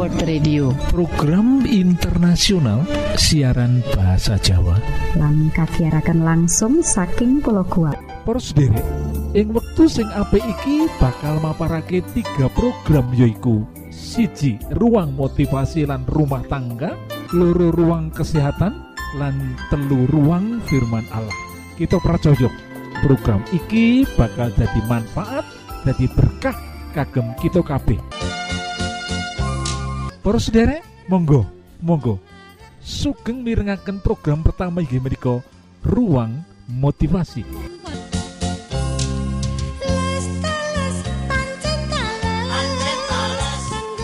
World Radio. Program internasional siaran bahasa Jawa. Lan kasiaraken langsung saking Pulau Guat Poros derek ing wektu sing apik iki bakal maparake tiga program yoiku siji ruang motivasi lan rumah tangga. Loro ruang kesehatan. Lan telu ruang firman Allah. Kita pracojok program iki bakal jadi manfaat jadi berkah kagem kita kabeh Para sederek, monggo, monggo. Sugeng mirengaken program pertama inggih menika Ruang Motivasi.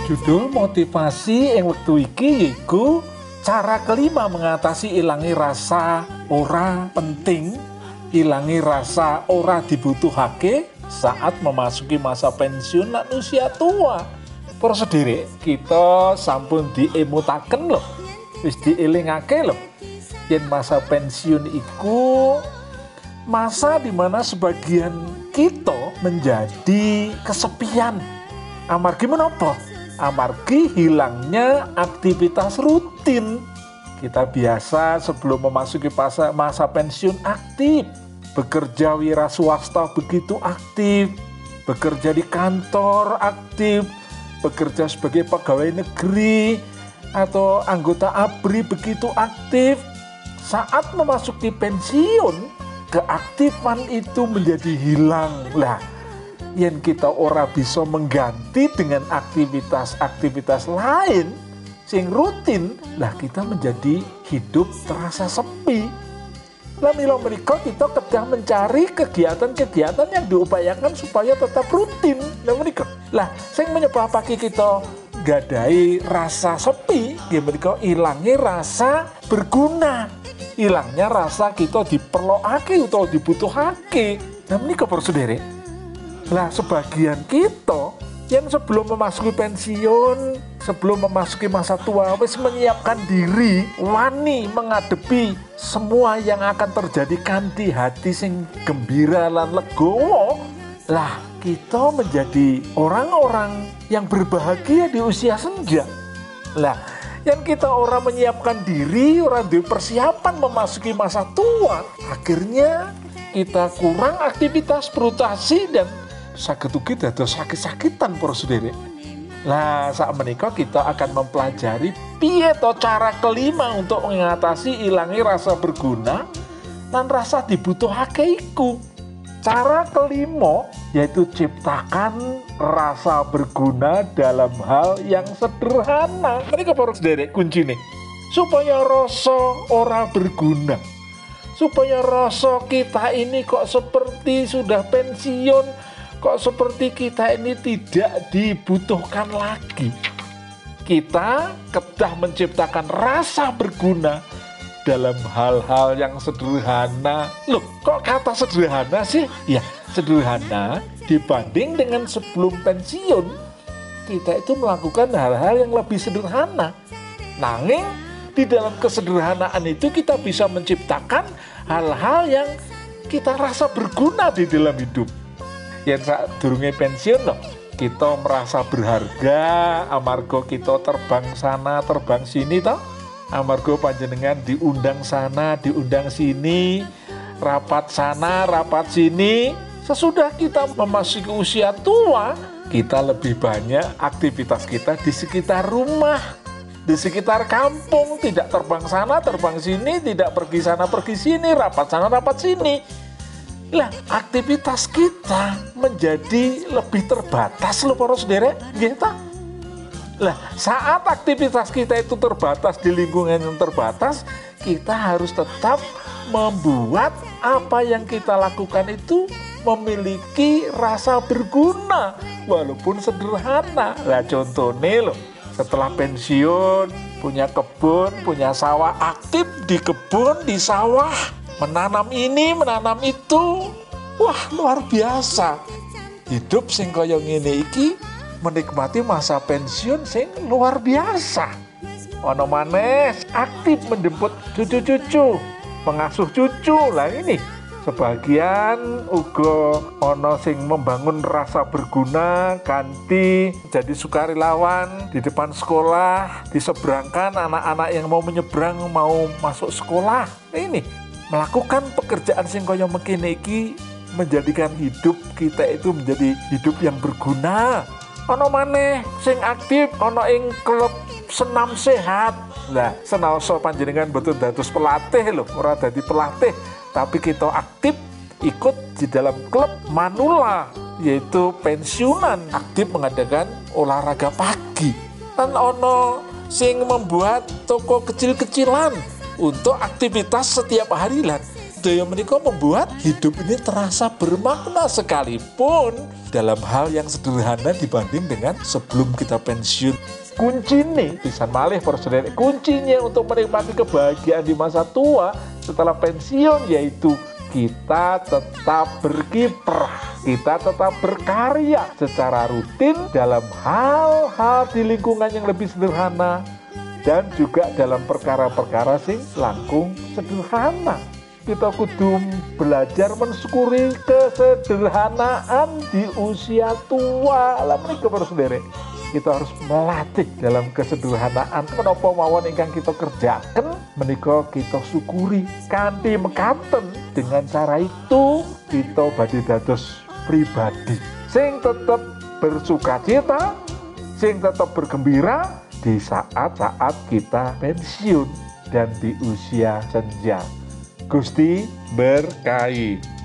Judul motivasi yang waktu iki yaiku cara kelima mengatasi ilangi rasa ora penting, ilangi rasa ora dibutuhake saat memasuki masa pensiun dan usia tua. Para sederek, kita sampun diemutaken loh. Wis dielingake loh. Yen masa pensiun iku masa di mana sebagian kita menjadi kesepian. Amargi menapa? Amargi hilangnya aktivitas rutin. Kita biasa sebelum memasuki masa, masa pensiun aktif. Bekerja wira swasta begitu aktif. Bekerja di kantor aktif bekerja sebagai pegawai negeri atau anggota ABRI begitu aktif saat memasuki pensiun keaktifan itu menjadi hilang. Lah yang kita ora bisa mengganti dengan aktivitas-aktivitas lain sing rutin lah kita menjadi hidup terasa sepi lah milo menika kita kedah mencari kegiatan-kegiatan yang diupayakan supaya tetap rutin. Lah menika lah sing menyebabake kita gadai rasa sepi nggih menika ilangi rasa berguna. Hilangnya rasa kita diperlokake atau dibutuhake. Nah menika para sederek lah sebagian kita yang sebelum memasuki pensiun, sebelum memasuki masa tua, wis menyiapkan diri, wani menghadapi semua yang akan terjadi kanti hati sing gembira lan legowo. Lah, kita menjadi orang-orang yang berbahagia di usia senja. Lah, yang kita orang menyiapkan diri, orang di persiapan memasuki masa tua, akhirnya kita kurang aktivitas frustasi dan sakit kita dados sakit-sakitan para sederek. Lah saat menikah kita akan mempelajari piye to cara kelima untuk mengatasi ilangi rasa berguna dan rasa dibutuhake iku. Cara kelima yaitu ciptakan rasa berguna dalam hal yang sederhana. Mereka para sederek kunci nih supaya rasa ora berguna supaya rasa kita ini kok seperti sudah pensiun kok seperti kita ini tidak dibutuhkan lagi. Kita kedah menciptakan rasa berguna dalam hal-hal yang sederhana. Loh, kok kata sederhana sih? Ya, sederhana dibanding dengan sebelum pensiun. Kita itu melakukan hal-hal yang lebih sederhana. Nanging di dalam kesederhanaan itu kita bisa menciptakan hal-hal yang kita rasa berguna di dalam hidup yang saat durunge pensiun loh kita merasa berharga amargo kita terbang sana terbang sini toh. Amargo panjenengan diundang sana diundang sini rapat sana rapat sini. Sesudah kita memasuki usia tua kita lebih banyak aktivitas kita di sekitar rumah di sekitar kampung. Tidak terbang sana terbang sini tidak pergi sana pergi sini rapat sana rapat sini lah, aktivitas kita menjadi lebih terbatas loh para saudara, gitu. Lah, saat aktivitas kita itu terbatas di lingkungan yang terbatas, kita harus tetap membuat apa yang kita lakukan itu memiliki rasa berguna walaupun sederhana. Lah contohnya loh, setelah pensiun punya kebun, punya sawah aktif di kebun, di sawah menanam ini, menanam itu. Wah, luar biasa. Hidup sing kaya ngene iki menikmati masa pensiun sing luar biasa. Ono maneh aktif menjemput cucu-cucu, mengasuh cucu. Lah ini sebagian uga ana sing membangun rasa berguna ganti jadi sukarelawan di depan sekolah diseberangkan anak-anak yang mau menyeberang mau masuk sekolah ini melakukan pekerjaan sing kaya mekene iki menjadikan hidup kita itu menjadi hidup yang berguna. Ono maneh sing aktif ono ing klub senam sehat. Lah senaoso panjenengan betul dados pelatih loh ora dadi pelatih tapi kita aktif ikut di dalam klub manula yaitu pensiunan. Aktif mengadakan olahraga pagi. Dan ono sing membuat toko kecil-kecilan untuk aktivitas setiap hari lah. Daya menikah membuat hidup ini terasa bermakna sekalipun dalam hal yang sederhana dibanding dengan sebelum kita pensiun. Kunci nih bisa malih saudara kuncinya untuk menikmati kebahagiaan di masa tua setelah pensiun yaitu kita tetap berkiprah kita tetap berkarya secara rutin dalam hal-hal di lingkungan yang lebih sederhana dan juga dalam perkara-perkara sing langkung sederhana. Kita kudu belajar mensyukuri kesederhanaan di usia tua. Lah mereka baru sendiri. Kita harus melatih dalam kesederhanaan. Menapa mawon ingkang kita kerjakan menika kita syukuri. Kanthi mekaten dengan cara itu kita badhe dados pribadi. Sing tetap bersuka cita sing tetap bergembira di saat-saat kita pensiun dan di usia senja. Gusti berkahi.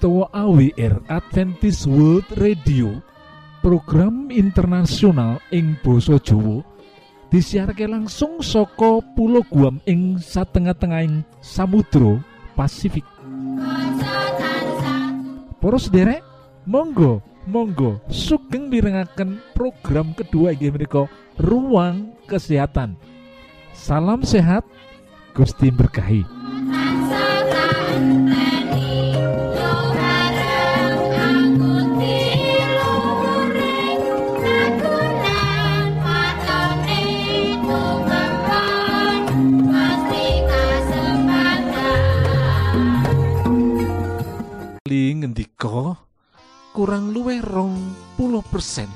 Utawa AWR Adventist World Radio program internasional ing Boso Jowo disiharke langsung soko pulau Guam ing satengah-tengahing Samudro Pasifik. Poros derek Monggo Monggo sugeng mirengaken program kedua inggih ruang kesehatan. Salam sehat Gusti berkahi kurang luwih rong puluh persen.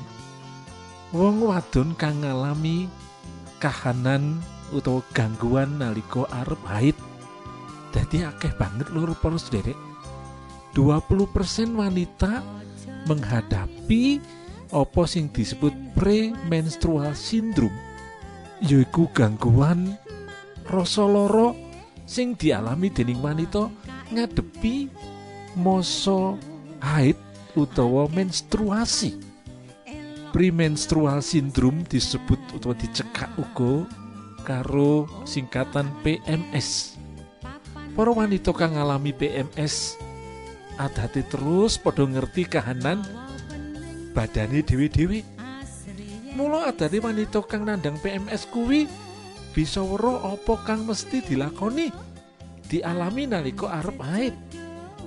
Wong wadon kang ngalami kahanan utawa gangguan nalika arep haid dadi akeh banget lur para sederek. 20% wanita menghadapi apa sing disebut premenstrual syndrome yaiku gangguan rasa loro sing dialami dening wanita ngadepi masa haid utawa menstruasi. Premenstrual syndrome disebut utawa dicekak uga karo singkatan PMS para wanita kang ngalami PMS adate terus padha ngerti kahanan badane dewe-dewe mula adate wanita kang nandang PMS kuwi bisa weruh apa kang mesti dilakoni dialami nalika arep haid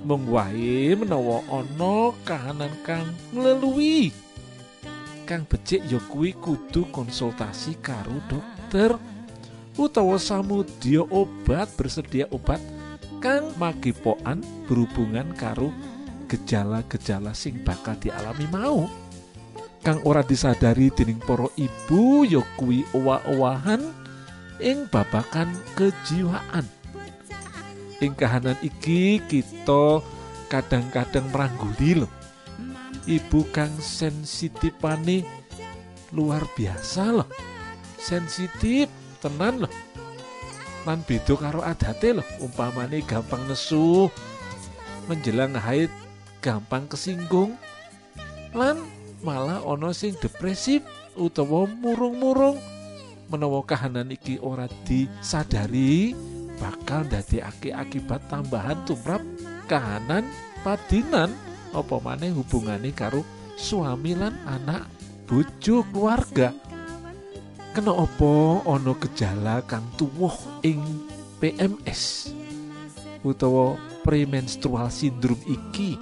mung wae menawa ana kahanan kang ngleluwi kang becik ya kuwi kudu konsultasi karo dokter. Utawa samudya obat bersedia obat kang magipokan berhubungan karo gejala-gejala sing bakal dialami mau. Kang ora disadari dening para ibu ya kuwi owah-owahan ing babakan kejiwaan ing kahanan iki kita kadang-kadang merangguli loh ibu kang sensitifane luar biasa loh sensitif tenan loh lan beda karo adate loh umpamane gampang nesu menjelang haid gampang kesinggung lan malah ono sing depresif utawa murung-murung. Menawa kahanan iki ora disadari bakal ndadekake akibat tambahan tumrap kahanan padinan. Apa maneh hubungane karo suami lan anak bojo keluarga? Kena apa ana gejala kang tuwuh ing PMS utawa premenstrual syndrome iki?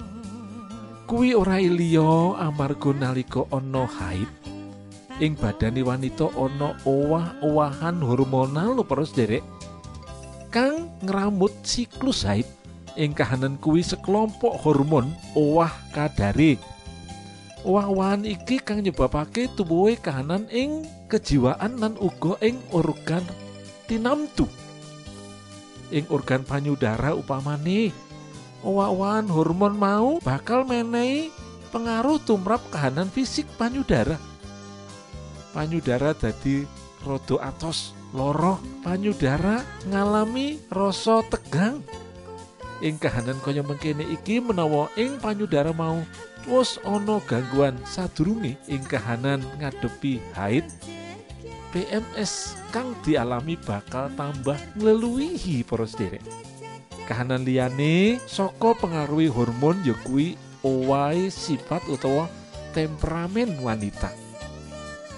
Kuwi ora liya amarga nalika ana haid. Ing badane wanita ana owah-owahan hormonal lho para derek kang ngramut siklus haid ing kahanan kuwi sekelompok hormon owah kadare. Owah-owahan iki kang nyebabake tubuhe kahanan ing kejiwaan lan uga ing organ tinamtu. Ing organ panyudara upamane owah-owahan hormon mau bakal menehi pengaruh tumrap kahanan fisik panyudara panyudara dadi rodo atos loro panyudara ngalami rasa tegang. Ing kahanan kaya mengkene iki menawa ing panyudara mau wis ana gangguan sadurunge ing kahanan ngadepi haid. PMS kang dialami bakal tambah ngleluwihi para sederek. Kahanan liyane saka pengaruhi hormon ya kuwi sifat utawa temperamen wanita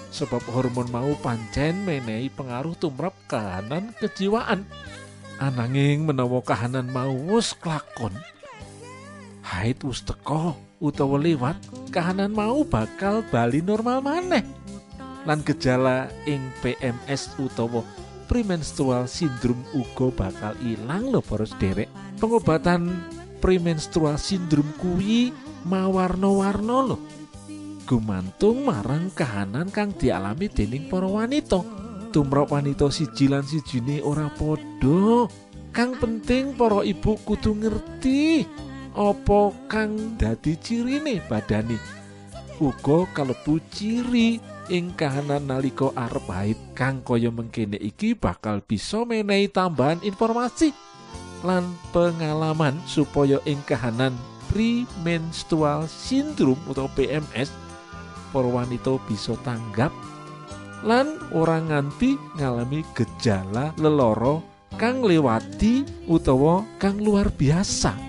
sebab hormon mau pancen menehi pengaruh tumrap kahanan kejiwaan. Ananging menawa kahanan mau wis klakon haid wis teko utawa lewat kahanan mau bakal bali normal maneh. Lan gejala ing PMS utawa premenstrual syndrome uga bakal ilang lho para derek pengobatan premenstrual syndrome kuwi mawarna-warna lho gumantung marang kahanan kang dialami dening para wanita. Tumrap wanita siji lan sijine ora padha. Kang penting para ibu kudu ngerti apa kang dadi cirine badane uga kalebu ciri ing kahanan nalika arep haid kang kaya mengkene iki bakal bisa menehi tambahan informasi lan pengalaman supaya ing kahanan premenstrual syndrome atau PMS para wanita bisa tanggap lan orang nganti ngalami gejala leloro kang lewati utawa kang luar biasa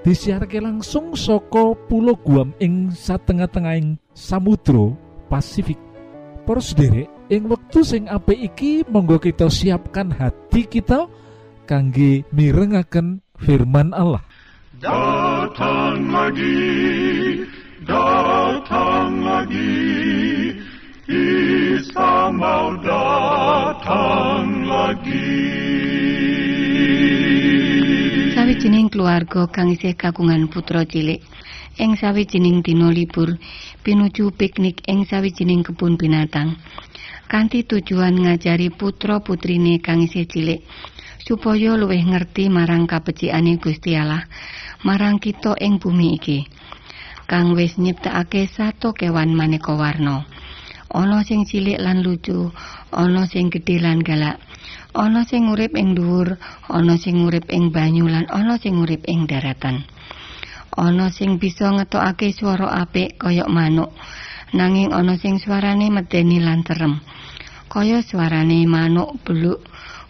disiharke langsung soko pulau Guam ing satengah-tengahing Samudro Pasifik Poros derek ing wektu sing apik iki monggo kita siapkan hati kita kangge mirengaken firman Allah datang lagi datang lagi Isa mau datang lagi. Sawijining keluarga kang isih kagungan putra cilik ing sawijining dina libur pinuju piknik ing sawijining kebun binatang. Kanthi tujuan ngajari putra putrine kang isih cilik supaya luwih ngerti marang kabecikane Gusti Allah marang kita ing bumi iki. Kang wis nyiptakake sato kewan maneka warna. ana sing cilik lan lucu ana sing gedhe lan galak ana sing urip ing dhuwur ana sing urip ing banyu lan ana sing urip ing daratan. Ana sing bisa ngetokake swara apik kaya manuk nanging ana sing swarane medeni lan serem kaya swarane manuk beluk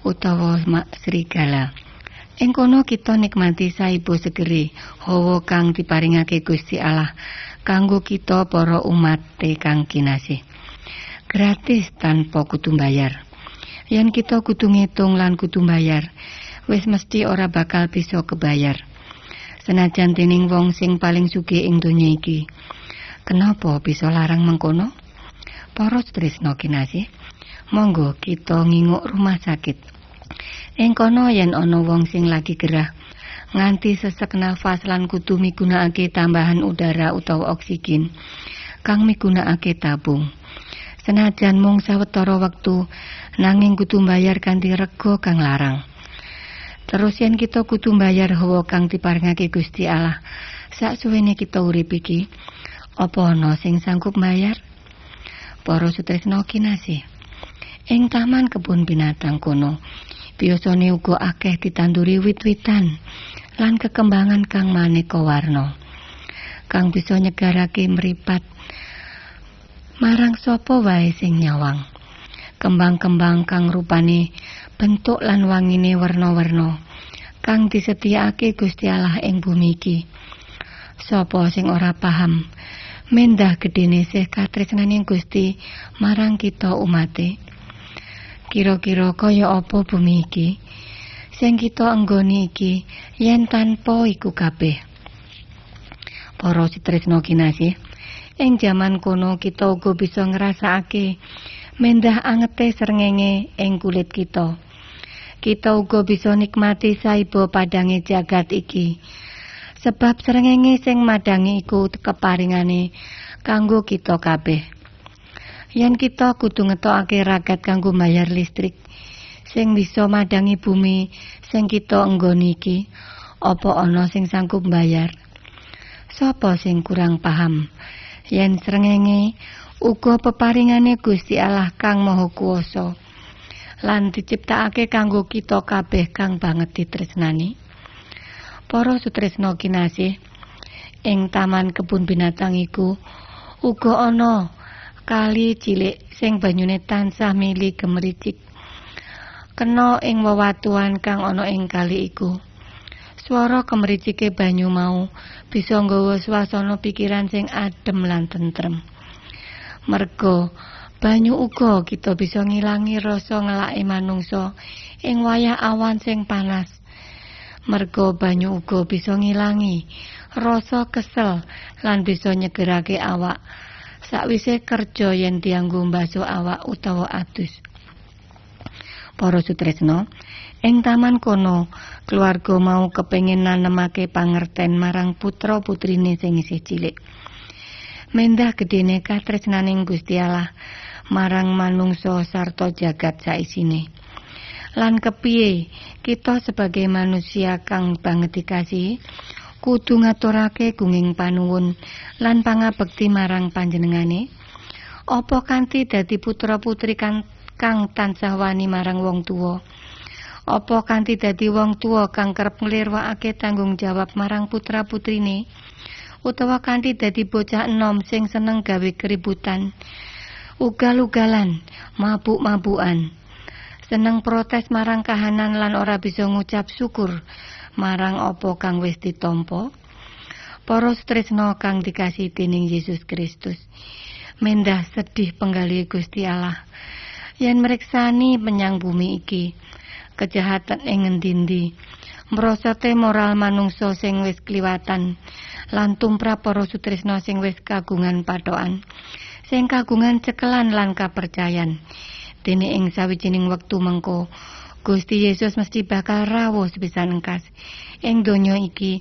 utawa serigala. Ing kono kita nikmati saibo segeri hawa kang diparingake Gusti Allah kanggo kita para umat kang kinasih. Gratis tanpa kudu bayar. Yen kita kudu ngitung lan kudu bayar, wis mesti ora bakal bisa kebayar. Senajan dening wong sing paling sugih ing donya iki. Kenapa bisa larang mengkono? Para tresno kinasih, monggo kita nginguk rumah sakit. Ing kono yen ana wong sing lagi gerah, nganti sesek nafas lan kudu migunakake tambahan udara utawa oksigen kang migunakake tabung. Senajan mung sawetara wektu nanging kudu mbayar kanthi rega kang larang. Terus yen kita kudu mbayar hawa kang diparingake Gusti Allah. Saksuwene kita urip iki, apa ana sing sanggup bayar? Para sutresna kinasih. Ing taman kebun binatang kono, biasane uga akeh ditanduri wit-witan lan kekembangan kang maneka warna. Kang bisa nyegarake mripat marang sapa wae sing nyawang. Kembang-kembang kang rupane bentuk lan wangine werna-werna kang disetiakake Gusti Allah ing bumi iki. Sapa sing ora paham mendah gedene sih katresnaning Gusti marang kita umate. Kira-kira kaya apa bumi iki sing kita enggoni iki yen tanpa iku kabeh. Para sitresna kinasih, ing jaman kono kita uga bisa ngrasakake mendah angete srengenge ing kulit kita. Kita uga bisa nikmati saibo padange jagat iki. Sebab srengenge sing madangi iku keparingane kanggo kita kabeh. Yen kita kudu ngetokake ragat kanggo bayar listrik sing bisa madangi bumi sing kita enggoni iki, apa ana sing sanggup bayar? Sapa sing kurang paham? Yen srengenge uga peparingane Gusti Allah kang Maha Kuwasa lan diciptakake kanggo kita kabeh kang banget ditresnani. Para sutresna kinasih, ing taman kebun binatang iku uga ana kali cilik sing banyune tansah mili gemericik. Kena ing wewatuan kang ana ing kali iku. Swara kemericike banyu mau bisa nggawa swasana pikiran sing adem lan tentrem. Mergo banyu uga kita bisa ngilangi rasa ngelake manungsa ing wayah awan sing panas. Mergo banyu uga bisa ngilangi rasa kesel lan bisa nyegerake awak sakwise kerja yen dianggo mbasuh awak utawa adus. Para sutresna, ing taman kono keluarga mau kepengin nanemake pangerten marang putra putrine sing isih cilik. Mendah gedene katresnaning Gusti Allah marang manungsa sarta jagat saisine. Lan kepiye kita sebagai manusia kang banget dikasihi kudu ngaturake gunging panuwun lan pangabekti marang panjenengane apa kanthi dadi putra putri kang, kang tansah wani marang wong tuwa. Apa kanthi dadi wong tuwa kang kerep nglirwakake tanggung jawab marang putra putrine utawa kanthi dadi bocah enom sing seneng gawe keributan. Ugal-ugalan mabuk-mabukan. Seneng protes marang kahanan lan ora bisa ngucap syukur marang apa kang wis ditampa para tresna kang dikasih dening Yesus Kristus. Mendah sedih penggali Gusti Allah yen meriksani menyang bumi iki kejahatan ing ngendi merosote moral manungsa sing wis kliwatan lan tumrap para sutresna sing wis kagungan patokan sing kagungan cekelan lan kapercayan. Dene ing sawijining wektu mengko Gusti Yesus mesti bakal rawuh sepisan engkas. Ing donya iki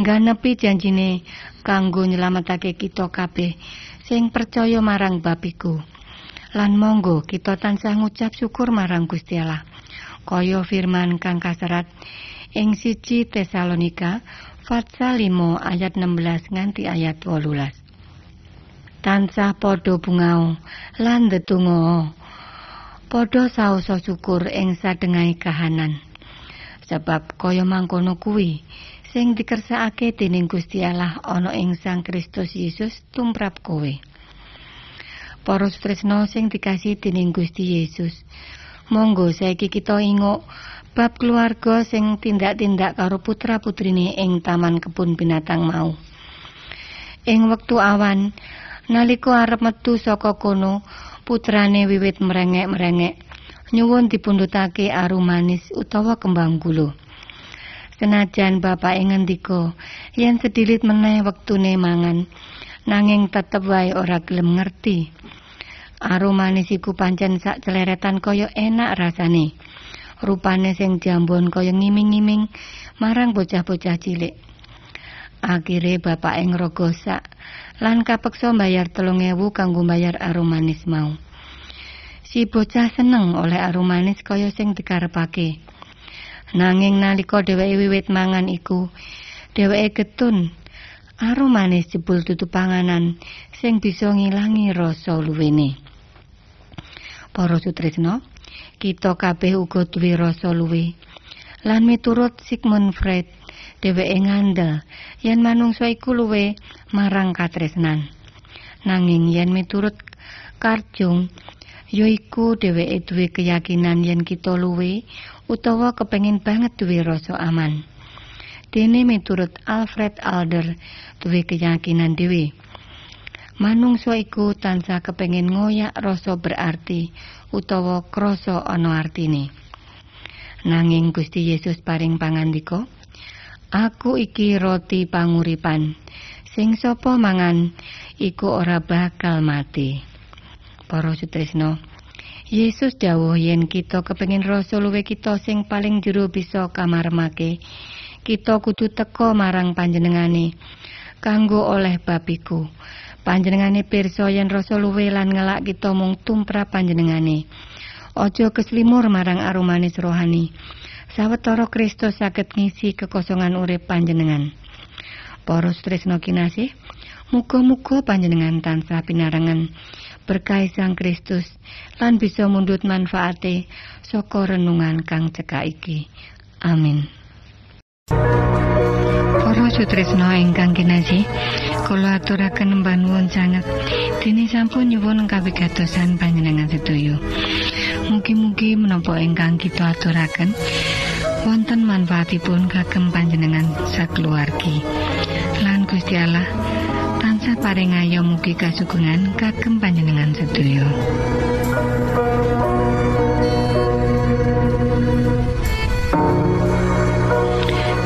ngganepi janjine kanggo nyelametake kita kabeh sing percaya marang babiku lan monggo kita tansah ngucap syukur marang Gusti Allah. Kaya firman kang kaserat ing siji Tesalonika pasal 5 ayat 16 nganti ayat 18 tansah padha bungao lan ndedonga padha saosa syukur ing sadengahing kahanan. Sebab kaya mangkono kuwi sing dikersakake dening Gusti Allah ana ing Sang Kristus Yesus tumrap kowe Para tresno sing dikasih dening Gusti Yesus. Monggo saiki kita ingok bab keluarga sing tindak-tindak karo putra-putrine ing taman kebun binatang mau. Ing wektu awan nalika arep metu saka kono putrane wiwit merengek-merengek nyuwun dipundhutake aru manis utawa kembang gulu senajan bapak ngendika yen sedilit meneh wektune mangan nanging tetep wae ora gelem ngerti aru manis iku pancen sak celeretan kaya enak rasane rupane sing jambon kaya ngiming-ngiming marang bocah-bocah cilik akhire bapak ing rogosak lan kapeksa mbayar telung ewu kanggo mbayar aromanis mau. Si bocah seneng oleh aromanis kaya sing dikarepake. Nanging nalika dheweke wiwit mangan iku, dheweke getun aromanis jebul tutup panganan sing bisa ngilangi rasa luwene. Para sutresna, kita kabeh uga duwe rasa luwe. Lan miturut Sigmund Freud, dheweke ngandel yen manungsa iku luwe marang katresnan. Nanging yen miturut Carl Jung, yaiku dheweke duwe keyakinan yen kita luwe utawa kepengin banget duwe rasa aman. Dene miturut Alfred Alder duwe keyakinan dhewe. Manungsa iku tansah kepengin ngoyak rasa berarti utawa krasa ana artine. Nanging Gusti Yesus paring pangandika, Aku iki roti panguripan. Sing sapa mangan iku ora bakal mati. Para sutresna, Yesus dawuh yen kita kepengin rasa luwe kita sing paling jero bisa kamarmake, kita kudu teka marang panjenengane kanggo oleh babiku. Panjenengane pirsa yen rasa luwe lan ngelak kita mung tumrap panjenengane. Aja keslimur marang aromanis rohani. Sawetara Kristus saged ngisi kekosongan urip panjenengan. Para tresna kinasih, muga-muga panjenengan tansah pinarengan berkah Sang Kristus lan bisa mundut manfaate saka renungan kang cekak iki. Amin. Para sutresna ingkang kinasih, kula aturaken mbanuwun sanget dene sampun nyuwun kawigatosan panjenengan sedaya. Mugi-mugi menapa ingkang kita aturaken wonten manfaatipun kagem panjenengan sakeluargi. Lan Gusti Allah tansah paring ayo mugi kasugengan kagem panjenengan sedaya.